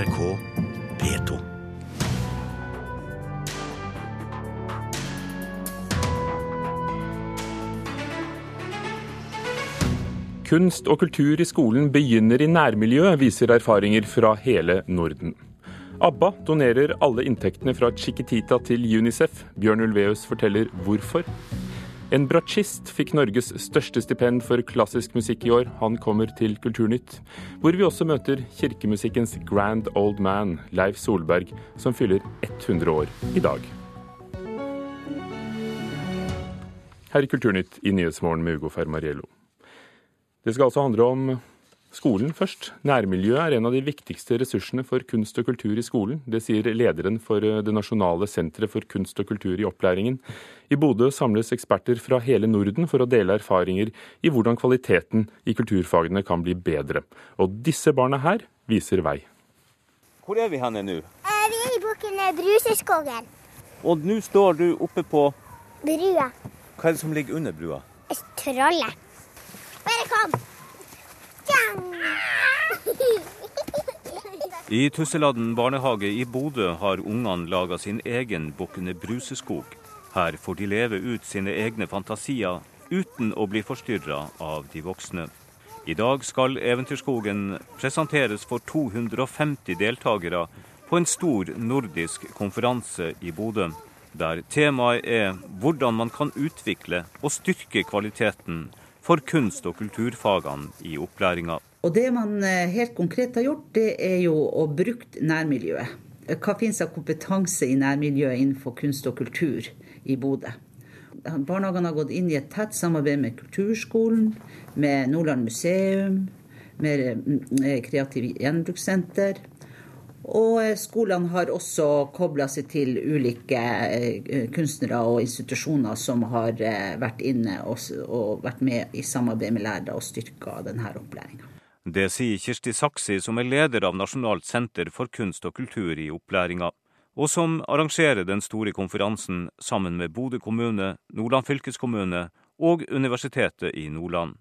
NRK P2. Kunst og kultur i skolen begynner i nærmiljøet, viser erfaringer fra hele Norden. ABBA donerer alle inntektene fra Chiquitita til Unicef. Bjørn Ulveus forteller hvorfor. En bratsjist fikk Norges største stipend for klassisk musikk i år. Han kommer til Kulturnytt, hvor vi også møter kirkemusikkens grand old man, Leif Solberg, som fyller 100 år i dag. Her i Kulturnytt i Nyhetsmorgen med Ugo Fermariello. Det skal altså handle om skolen først. Nærmiljøet er en av de viktigste ressursene for kunst og kultur i skolen. Det sier lederen for eh, det nasjonale senteret for kunst og kultur i opplæringen. I Bodø samles eksperter fra hele Norden for å dele erfaringer i hvordan kvaliteten i kulturfagene kan bli bedre. Og disse barna her viser vei. Hvor er vi henne nå? Eh, Vi er i bukken Bruseskogen. Og nå står du oppe på Brua. Hva er det som ligger under brua? Trollet. Bare kom. I Tusseladden barnehage i Bodø har ungene laga sin egen Bukkene Bruseskog. Her får de leve ut sine egne fantasier uten å bli forstyrra av de voksne. I dag skal Eventyrskogen presenteres for 250 deltakere på en stor nordisk konferanse i Bodø, der temaet er hvordan man kan utvikle og styrke kvaliteten for kunst- og kulturfagene i opplæringa. Og det man eh, helt konkret har gjort, det er jo å bruke nærmiljøet. Hva finnes av kompetanse i nærmiljøet innenfor kunst og kultur i Bodø? Barnehagene har gått inn i et tett samarbeid med Kulturskolen, med Nordland museum, med eh, Kreativ gjenbrukssenter. Og eh, skolene har også kobla seg til ulike eh, kunstnere og institusjoner som har eh, vært inne og, vært med i samarbeid med lærere og styrka denne opplæringa. Det sier Kirsti Saksi, som er leder av Nasjonalt senter for kunst og kultur i opplæringa, og som arrangerer den store konferansen sammen med Bodø kommune, Nordland fylkeskommune og Universitetet i Nordland.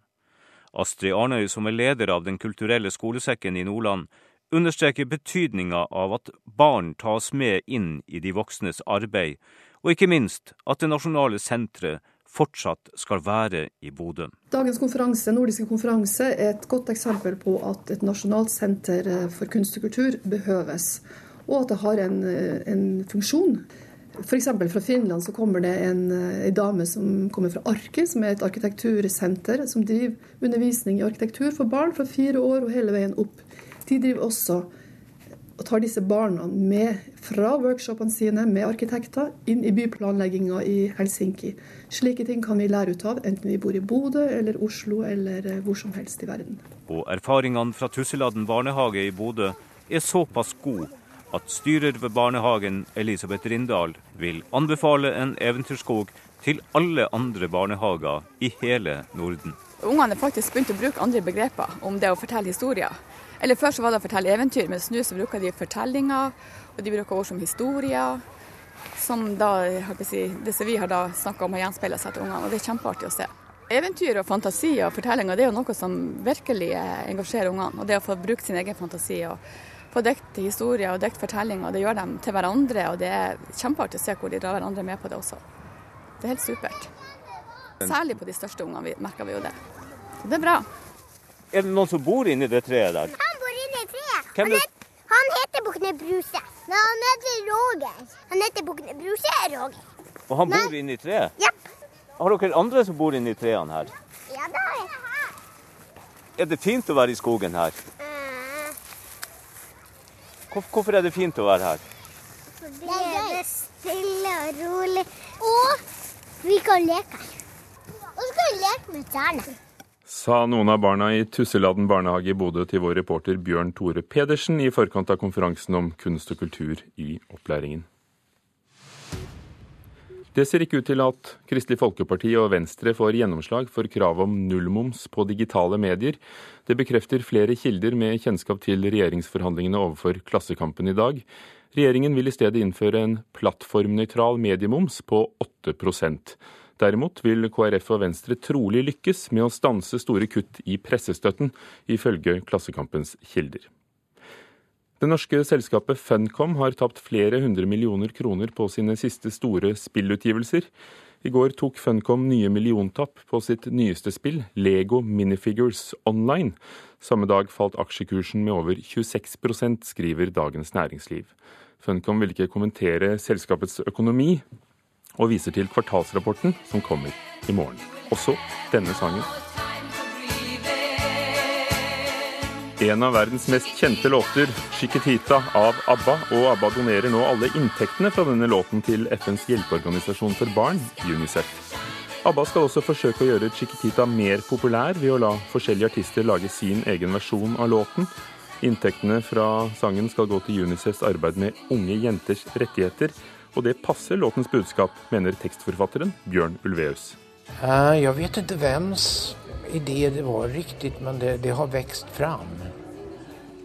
Astrid Arnøy, som er leder av Den kulturelle skolesekken i Nordland, understreker betydninga av at barn tas med inn i de voksnes arbeid, og ikke minst at det nasjonale senteret fortsatt skal være i Bodø. Dagens konferanse, nordiske konferanse er et godt eksempel på at et nasjonalt senter eh, for kunst og kultur behøves, og at det har en, eh, en funksjon. F.eks. fra Finland så kommer det en, eh, en dame som kommer fra Arki, som er et arkitektursenter som driver undervisning i arkitektur for barn fra fire år og hele veien opp. De driver også og tar disse barna med fra workshopene sine med arkitekter inn i byplanlegginga i Helsinki. Slike ting kan vi lære ut av, enten vi bor i Bodø eller Oslo eller eh, hvor som helst i verden. Og erfaringene fra Tusseladden barnehage i Bodø er såpass gode at styrer ved barnehagen, Elisabeth Rindal, vil anbefale en eventyrskog til alle andre barnehager i hele Norden. Ungene har faktisk begynt å bruke andre begreper om det å fortelle historier. Eller Før så var det å fortelle eventyr, mens nå så bruker de fortellinger, og de bruker ord som historier. Som da, si, det som vi har da snakka om, har gjenspeilet seg til ungene. Og det er kjempeartig å se. Eventyr og fantasi og fortellinger det er jo noe som virkelig engasjerer ungene. Og det å få brukt sin egen fantasi og få dekt historier og dekt fortellinger, det gjør dem til hverandre. Og det er kjempeartig å se hvor de drar hverandre med på det også. Det er helt supert. Særlig på de største ungene merker vi jo det. Det er bra. Er det noen som bor inni det treet der? Han bor inne i treet. Hvem Han, het, han heter Bukne Bruse. Men han heter Roger. Han heter Bukne Bruse Roger. Og han bor inni treet? Ja. Har dere andre som bor inni trærne her? Ja, da er Er det fint å være i skogen her? Hvor- Hvorfor er det fint å være her? Fordi Det er stille og rolig. Og vi kan leke her. Og så kan vi leke med trærne. Sa noen av barna i Tusseladden barnehage i Bodø til vår reporter Bjørn Tore Pedersen i forkant av konferansen om kunst og kultur i opplæringen. Det ser ikke ut til at Kristelig Folkeparti og Venstre får gjennomslag for krav om nullmoms på digitale medier. Det bekrefter flere kilder med kjennskap til regjeringsforhandlingene overfor Klassekampen i dag. Regjeringen vil i stedet innføre en plattformnøytral mediemoms på 8 Derimot vil KrF og Venstre trolig lykkes med å stanse store kutt i pressestøtten, ifølge Klassekampens kilder. Det norske selskapet Funcom har tapt flere hundre millioner kroner på sine siste store spillutgivelser. I går tok Funcom nye milliontapp på sitt nyeste spill, Lego Minifigures Online. Samme dag falt aksjekursen med over 26% skriver Dagens Næringsliv. Funcom vil ikke kommentere selskapets økonomi, og viser til kvartalsrapporten som kommer i morgen. Også denne sangen. En av verdens mest kjente låter, 'Chiquitita' av ABBA, og ABBA donerer nå alle inntektene fra denne låten til FNs hjelpeorganisasjon for barn, UNICEF. ABBA skal også forsøke å gjøre Chiquitita mer populær ved å la forskjellige artister lage sin egen versjon av låten. Inntektene fra sangen skal gå til UNICEFs arbeid med unge jenters rettigheter, og det passer låtens budskap, mener tekstforfatteren Bjørn Ulveus. Uh, jeg vet ikke hvems idé det var riktig, men det, det har vokst fram.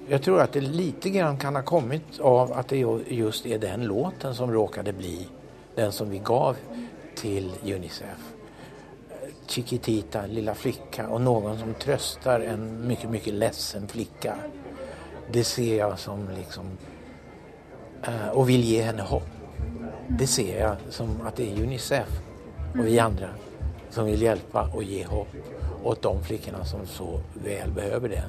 Jeg tror at det lite grann kan ha kommet av at det just er den låten som råkade bli den som vi gav til Unicef. Chiquitita, lilla flicka og noen som trøster en mye, mye ledsen flicka. Det ser jeg som liksom uh, Og vil gi henne håp. Det ser jeg som at det er Unicef og vi andre som vil hjelpe og gi håp åt de flickorna som så väl behöver det.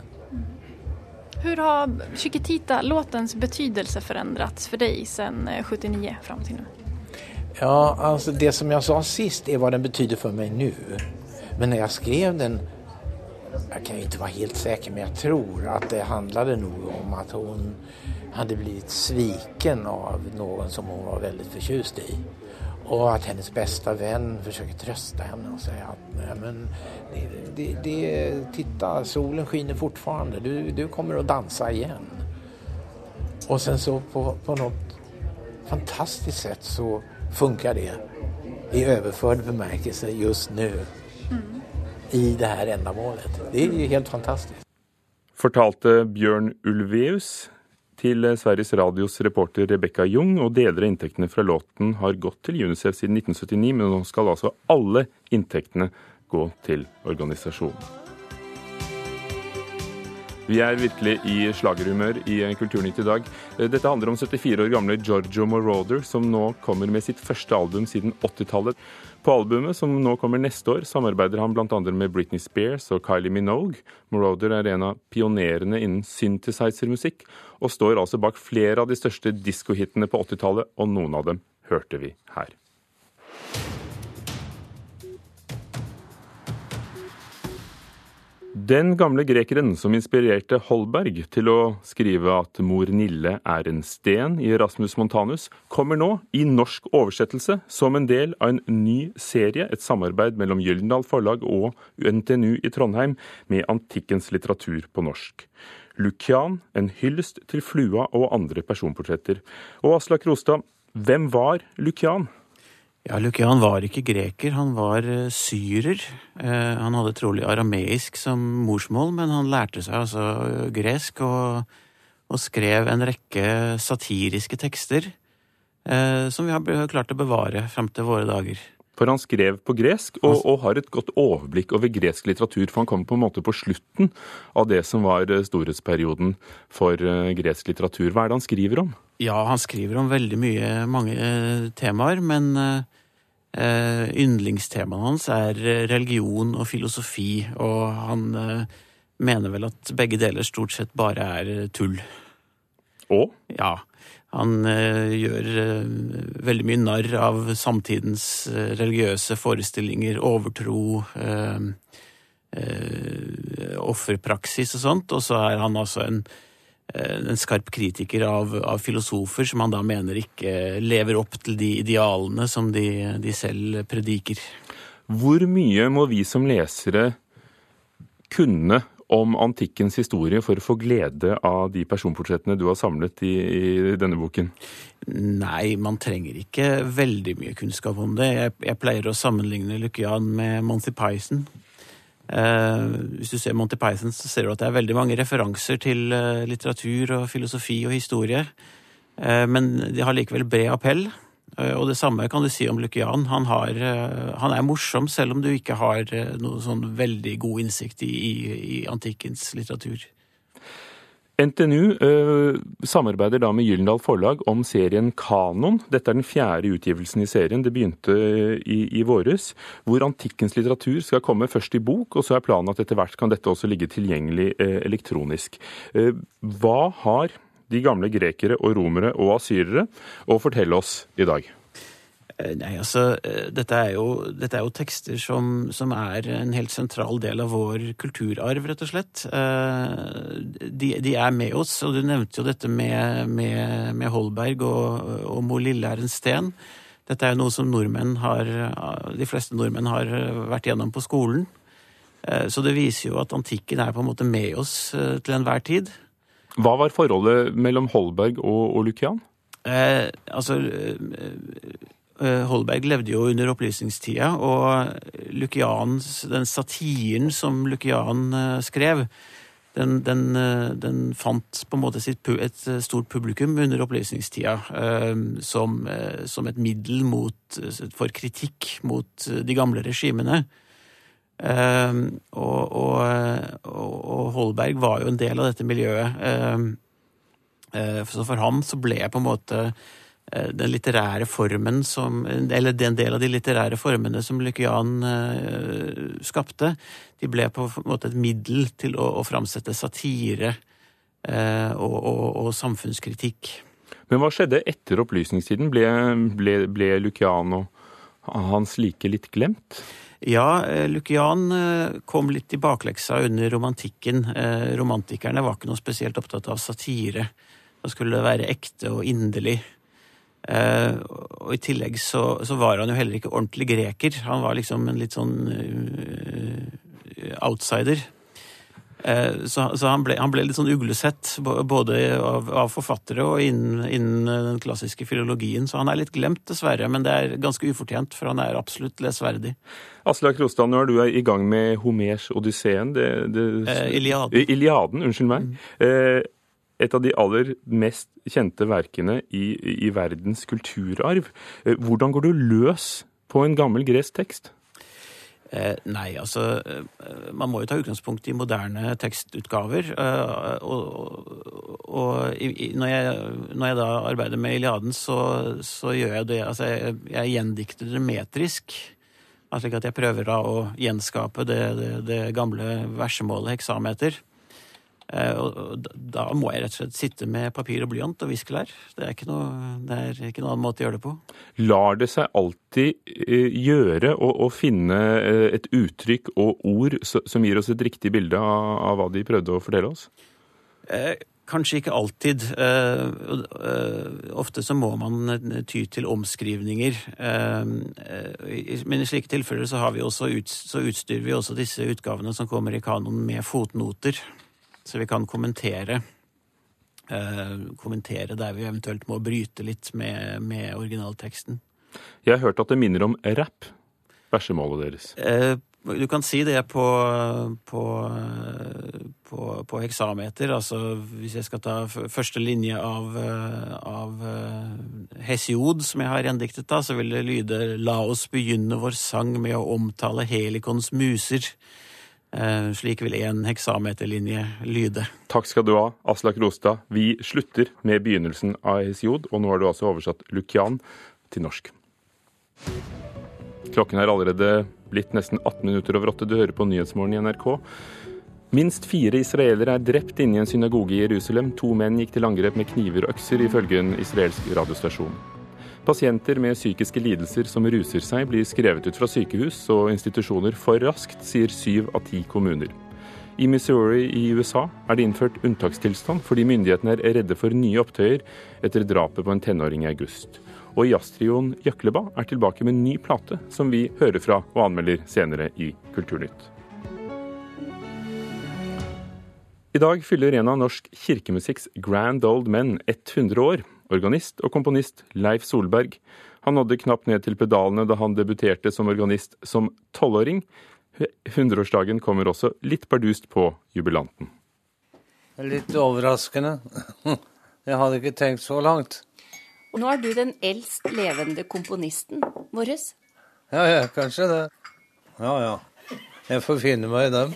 Hur har Chiquitita-låtens betydelse förändrats för dig sedan 79 eh, fram till nu? Ja, alltså det som jag sa sist är vad den betyder för mig nu. Men när jag skrev den, jag kan ju inte vara helt säker, men jag tror att det handlade nog om att hon hade blivit sviken av någon som hon var väldigt förtjust i. Och att hennes bästa vän försöker trösta henne och säga att nej men det, det, det, titta solen skiner fortfarande, du, du kommer att dansa igen. Och sen så på, på något fantastiskt sätt så funkar det i överförd bemärkelse just nu mm. i det här ändamålet. Det är ju helt fantastiskt. Fortalte Bjørn Ulveus til Sveriges Radios reporter Rebekka Jung, og deler av inntektene fra låten har gått til UNICEF siden 1979, men nå skal altså alle inntektene gå til organisasjonen. Vi er virkelig i slagerhumør i Kulturnytt i dag. Dette handler om 74 år gamle Giorgio Moroder, som nå kommer med sitt første album siden 80-tallet. På albumet, som nå kommer neste år, samarbeider han bl.a. med Britney Spears og Kylie Minogue. Moroder er en av pionerene innen synthesizer-musikk, og står altså bak flere av de største diskohitene på 80-tallet, og noen av dem hørte vi her. Den gamle grekeren som inspirerte Holberg til å skrive at mor Nille er en sten i Rasmus Montanus, kommer nå i norsk oversettelse som en del av en ny serie, et samarbeid mellom Gyldendal Forlag og NTNU i Trondheim, med antikkens litteratur på norsk. Lukian, en hyllest til flua og andre personportretter. Og Aslak Rostad, hvem var Lukian? Ja, Lukian var ikke greker, han var uh, syrer. Uh, han hadde trolig arameisk som morsmål, men han lærte seg altså uh, gresk og, og, skrev en rekke satiriske tekster som vi har klart å bevare frem til våre dager. For han skrev på gresk, og, og, har et godt overblikk over gresk litteratur. For han kom på en måte på slutten av det som var storhetsperioden for gresk litteratur. Hva er det han skriver om? Ja, han skriver om veldig mye, mange temaer, men Eh, yndlingstemaene hans er eh, religion og filosofi, og han eh, mener vel at begge deler stort sett bare er tull. Og? Ja. Han gjør veldig mye narr av samtidens religiøse forestillinger, overtro, offerpraksis og sånt, og så er han altså en en skarp kritiker av, av, filosofer som han da mener ikke lever opp til de idealene som de, de, selv prediker. Hvor mye må vi som lesere kunne om antikkens historie for å få glede av de personportrettene du har samlet i, i denne boken? Nei, man trenger ikke veldig mye kunnskap om det. Jeg, jeg pleier å sammenligne Lukian med Monty Python. Eh, hvis du ser Monty Python, så ser du at det er veldig mange referanser til eh, litteratur og filosofi og historie. Eh, men de har likevel bred appell. Og det samme kan du si om Lukian. Han, har, han er morsom, selv om du ikke har noe sånn veldig god innsikt i, i, i antikkens litteratur. NTNU øh, samarbeider da med Gyllendal Forlag om serien Kanon. Dette er den fjerde utgivelsen i serien. Det begynte i, i våres. Hvor antikkens litteratur skal komme først i bok, og så er planen at etter hvert kan dette også ligge tilgjengelig øh, elektronisk. Hva har de gamle grekere og romere og asyrere å fortelle oss i dag? Eh, nei, altså, eh, dette er jo, dette er jo tekster som, som, er en helt sentral del av vår kulturarv, rett og slett. Eh, de, de er med oss, og du nevnte jo dette med, med, med Holberg og, og Mo Lille er en sten. Dette er jo noe som nordmenn har, de fleste nordmenn har vært gjennom på skolen. Så det viser jo at antikken er på en måte med oss til enhver tid. Hva var forholdet mellom Holberg og, og Lukian? Eh, altså, Holberg levde jo under opplysningstida, og Lukians, den satiren som Lukian eh, skrev, den, den, eh, den, fant på en måte sitt, et stort publikum under opplysningstida som, som et middel mot, for kritikk mot de gamle regimene. Og, og, og, Holberg var jo en del av dette miljøet. Så for ham så ble på en måte Eh, den litterære formen som Eller den del av de litterære formene som Lykian uh, skapte, de ble på en måte et middel til å, å framsette satire uh, og, og, og, samfunnskritikk. Men hva skjedde etter opplysningstiden? Ble, ble, ble Lukian og hans like litt glemt? Ja, Lukian kom litt i bakleksa under romantikken. Romantikerne var ikke noe spesielt opptatt av satire. Da skulle det være ekte og inderlig. Uh, og i tillegg så, så, var han jo heller ikke ordentlig greker. Han var liksom en litt sånn uh, outsider. Uh, så, så han, ble, han, ble, litt sånn uglesett, både av, av forfattere og innen, innen, den klassiske filologien. Så han er litt glemt, dessverre, men det er ganske ufortjent, for han er absolutt lesverdig. Aslak Rostad, nå er du i gang med Homers Odysseen. Det, det, Iliaden. Iliaden. Unnskyld meg. Mm et av de aller mest kjente verkene i, i, verdens kulturarv. Eh, hvordan går du løs på en gammel gresk tekst? Eh, nei, altså eh, Man må jo ta utgangspunkt i moderne tekstutgaver. Eh, og, og når, jeg, når, jeg, da arbeider med Iliaden, så, så gjør jeg det Altså, jeg, jeg gjendikter det metrisk. Slik at jeg prøver da å gjenskape det, det, det gamle versemålet heksameter. Eh, og da må jeg rett og slett sitte med papir og blyant og viskelær. Det er ikke noe, det er ikke noen annen måte å gjøre det på. Lar det seg alltid eh, gjøre å, å finne eh, et uttrykk og ord som gir oss et riktig bilde av, av hva de prøvde å fortelle oss? Eh, kanskje ikke alltid. Ofte så må man ty til omskrivninger. men i slike tilfeller så, vi også, så utstyrer vi også disse utgavene som kommer i kanoen med fotnoter så vi kan kommentere. Eh, kommentere der vi eventuelt må bryte litt med, med originalteksten. Jeg har hørt at det minner om rapp, versemålet deres. Eh, du kan si det på, på, på, på, heksameter. Altså hvis jeg skal ta første linje av, av eh, Hesiod, som jeg har gjendiktet, da, så vil det lyde La oss begynne vår sang med å omtale Helikons muser. Eh, slik vil en heksameterlinje lyde. Takk skal du ha, Aslak Rostad. Vi slutter med begynnelsen av Hesiod, og nå har du altså oversatt Lukian til norsk. Klokken er allerede blitt nesten 18 minutter over åtte. Du hører på Nyhetsmorgen i NRK. Minst fire israelere er drept inne i en synagoge i Jerusalem. To menn gikk til angrep med kniver og økser, ifølge en israelsk radiostasjon. Pasienter med psykiske lidelser som ruser seg, blir skrevet ut fra sykehus og institusjoner for raskt, sier syv av ti kommuner. I Missouri i USA er det innført unntakstilstand fordi myndighetene er redde for nye opptøyer etter drapet på en tenåring i august. Og jazztrioen Jøkleba er tilbake med en ny plate, som vi hører fra og anmelder senere i Kulturnytt. I dag fyller en av norsk kirkemusikks grand old men 100 år. Organist og komponist Leif Solberg. Han nådde knapt ned til pedalene da han debuterte som organist som tolvåring. Hundreårsdagen kommer også litt bardust på jubilanten. Litt overraskende. Jeg hadde ikke tenkt så langt. Og nå er du den eldst levende komponisten vår. Ja, ja, kanskje det. Ja, ja. Jeg får finne meg i dem.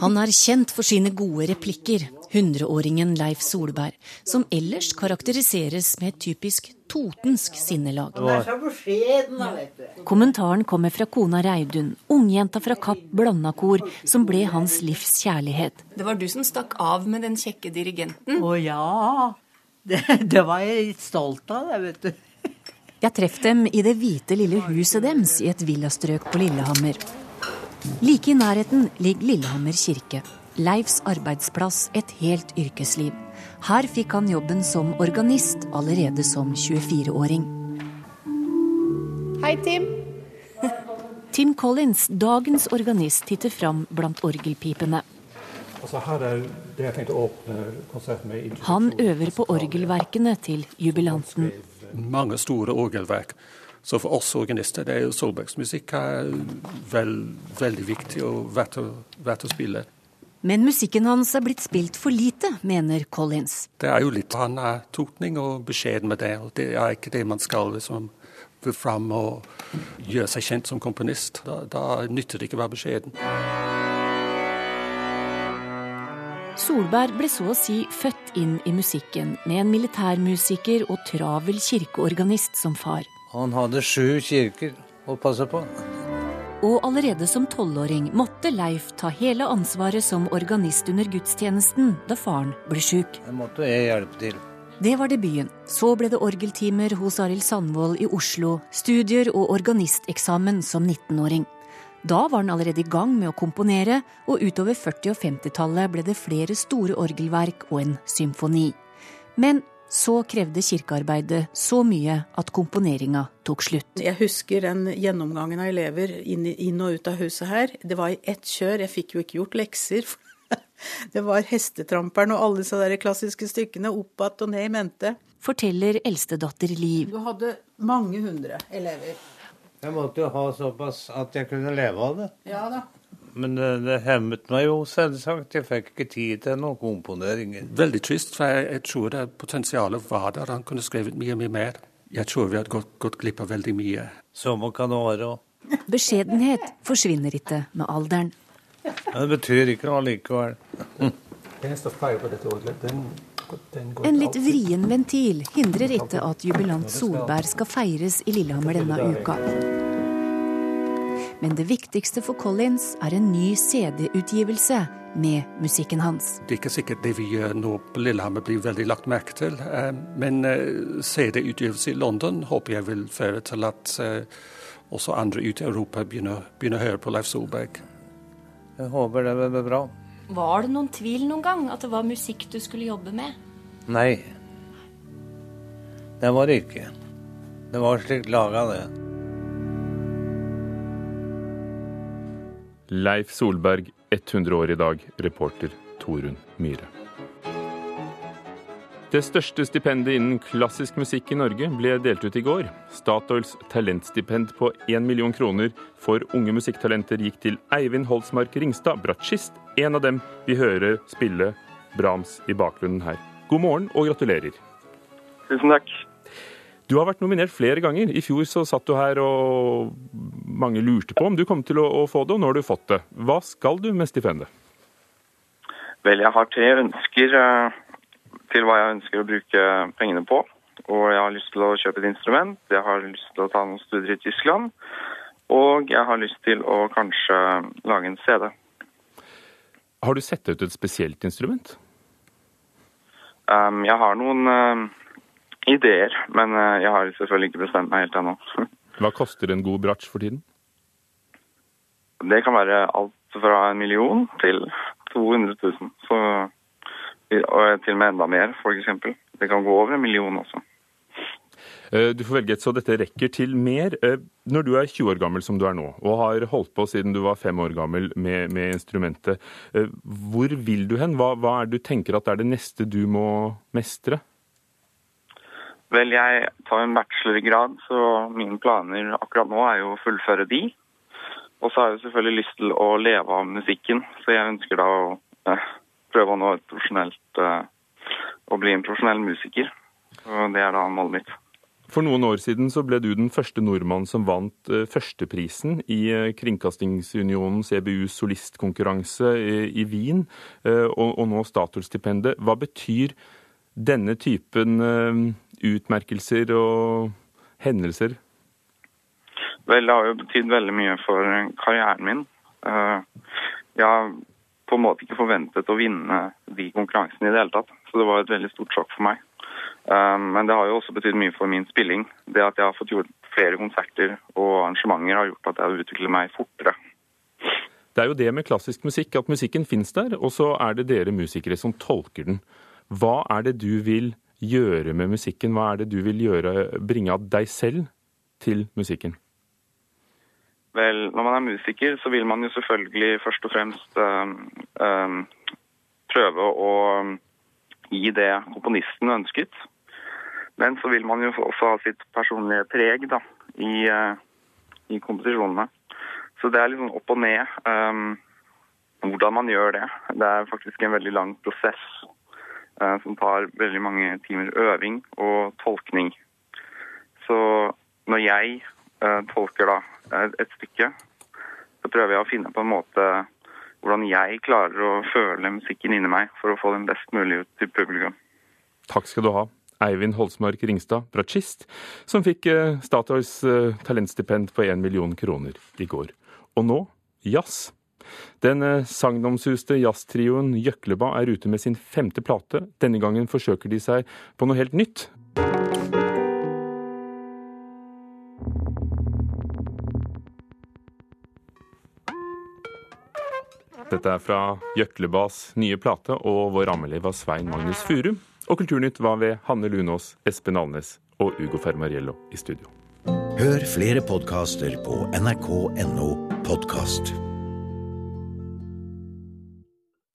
Han er kjent for sine gode replikker, Hundreåringen Leif Solberg, som ellers karakteriseres med et typisk totensk sinnelag. Kommentaren kommer fra kona Reidun, ungjenta fra Kapp Blandakor, som ble hans livs kjærlighet. Det var du som stakk av med den kjekke dirigenten. Å ja. Det, det var jeg litt stolt av, det, vet du. Jeg treffer dem i det hvite lille huset deres i et villastrøk på Lillehammer. Like i nærheten ligger Lillehammer kirke. Leifs arbeidsplass et helt yrkesliv. Her fikk han jobben som organist allerede som 24-åring. Hei, Tim. Tim Collins, dagens organist, titter fram blant orgelpipene. Altså her er det jeg tenkte å åpne konserten med. Han øver på orgelverkene til jubilanten. Mange store orgelverk. Så for oss organister det er jo Solbergs musikk er vel, veldig viktig og verdt å, verdt å spille. Men musikken hans er blitt spilt for lite, mener Collins. Det er jo litt Han er totning og beskjeden med det. og Det er ikke det man skal liksom fram og gjøre seg kjent som komponist. Da, da nytter det ikke å være beskjeden. Solberg ble så å si født inn i musikken, med en militærmusiker og travel kirkeorganist som far. Han hadde sju kirker å passe på. Og allerede som tolvåring måtte Leif ta hele ansvaret som organist under gudstjenesten da faren ble sjuk. Det måtte jeg hjelpe til. Det var debuten. Så ble det orgeltimer hos Arild Sandvold i Oslo, studier og organisteksamen som 19-åring. Da var han allerede i gang med å komponere, og utover 40- og 50-tallet ble det flere store orgelverk og en symfoni. Men så krevde kirkearbeidet så mye at komponeringa tok slutt. Jeg husker den gjennomgangen av elever inn, inn og ut av huset her. Det var i ett kjør. Jeg fikk jo ikke gjort lekser. Det var Hestetramperen og alle disse der klassiske stykkene opp att og ned i mente. Forteller eldstedatter Liv. Du hadde mange hundre elever. Jeg måtte jo ha såpass at jeg kunne leve av det. Ja da. Men det, det hemmet meg jo, selvsagt. Jeg fikk ikke tid til noen komponeringer. Veldig trist, for jeg, jeg tror det potensialet var der. Han kunne skrevet mye, mye mer. Jeg tror vi hadde gått, gått glipp av veldig mye. Sånn kan det være. Beskjedenhet forsvinner ikke med alderen. Det betyr ikke noe likevel. En litt vrien ventil hindrer ikke at jubilant Solberg skal feires i Lillehammer denne uka. Men det viktigste for Collins er en ny CD-utgivelse med musikken hans. Det er ikke sikkert det vi gjør nå på Lillehammer blir veldig lagt merke til. eh, Men eh, CD-utgivelse i London håper jeg vil føre til at eh, også andre ute i Europa begynner, begynner å høre på Leif Solberg. Jeg håper det blir bra. Var det noen tvil noen gang at det var musikk du skulle jobbe med? Nei. Det var det ikke. Det var slik laga, det. Leif Solberg, 100 år i dag, reporter Torunn Myhre. Det største stipendet innen klassisk musikk i Norge ble delt ut i går. Statoils talentstipend på 1 million kroner for unge musikktalenter gikk til Eivind Holsmark Ringstad, bratsjist. En av dem vi hører spille Brahms i bakgrunnen her. God morgen og gratulerer. Tusen takk. Du har vært nominert flere ganger. I fjor så satt du her og mange lurte på om du kom til å, få det, og nå har du fått det. Hva skal du med stipendet? Vel, jeg har tre ønsker eh, til hva jeg ønsker å bruke pengene på. Og jeg har lyst til å kjøpe et instrument, jeg har lyst til å ta noen studier i Tyskland, og jeg har lyst til å kanskje lage en CD. Har du sett ut et spesielt instrument? Um, jeg har noen eh, ideer, men eh, jeg har selvfølgelig ikke bestemt meg helt ennå. Hva koster en god bratsj for tiden? Det kan være alt fra en million til 200 000. Så, og til og med enda mer, f.eks. Det kan gå over en million også. Eh, Du får velge et så dette rekker til mer. Eh, Når du er 20 år gammel som du er nå, og har holdt på siden du var fem år gammel med, med instrumentet, hvor vil du hen? Hva, hva er det du tenker at er det neste du må mestre? Vel, jeg tar en bachelorgrad, så mine planer akkurat nå er jo å fullføre de. Og så har jeg selvfølgelig lyst til å leve av musikken, så jeg ønsker da å eh, prøve å nå et profesjonelt eh, Å bli en profesjonell musiker. Og det er da målet mitt. For noen år siden så ble du den første nordmannen som vant eh, førsteprisen i eh, Kringkastingsunionens EBUs solistkonkurranse i Wien, og nå Statoil-stipendet. Hva betyr denne typen utmerkelser og hendelser? Vel, det har jo betydd veldig mye for karrieren min. Jeg har på en måte ikke forventet å vinne de konkurransene i det hele tatt, så det var et veldig stort sjokk for meg. Um, men det har jo også betydd mye for min spilling. Det at jeg har fått gjort flere konserter og arrangementer, har gjort at jeg har utviklet meg fortere. Det er jo det med klassisk musikk, at musikken finnes der, og så er det dere musikere som tolker den. Hva er det du vil gjøre med musikken? Hva er det du vil gjøre, bringe av deg selv til musikken? Vel, når man er musiker, så vil man jo selvfølgelig først og fremst øh, øh, prøve å gi det komponisten ønsket. Men så vil man jo også ha sitt personlige preg da, i, øh, i komposisjonene. Så det er litt sånn opp og ned hvordan man gjør det. Det er faktisk en veldig lang prosess som tar veldig mange timer øving og tolkning. Så når jeg uh, tolker da et stykke, så prøver jeg å finne på en måte hvordan jeg klarer å føle musikken inni meg for å få den best mulig ut til publikum. Takk skal du ha. Eivind Holsmark Ringstad, bratsjist, som fikk eh, Statoils eh, talentstipend på 1 million kroner i går. Og nå jazz. Den eh, sagnomsuste jazztrioen Jøkleba er ute med sin femte plate. Denne gangen forsøker de seg på noe helt nytt. Dette er fra Jøklebas nye plate, og vår rammelev var Svein Magnus Furu. Og Kulturnytt var ved Hanne Lunås, Espen Alnes og Ugo Fermariello i studio. Hør flere podkaster på nrk.no podkast.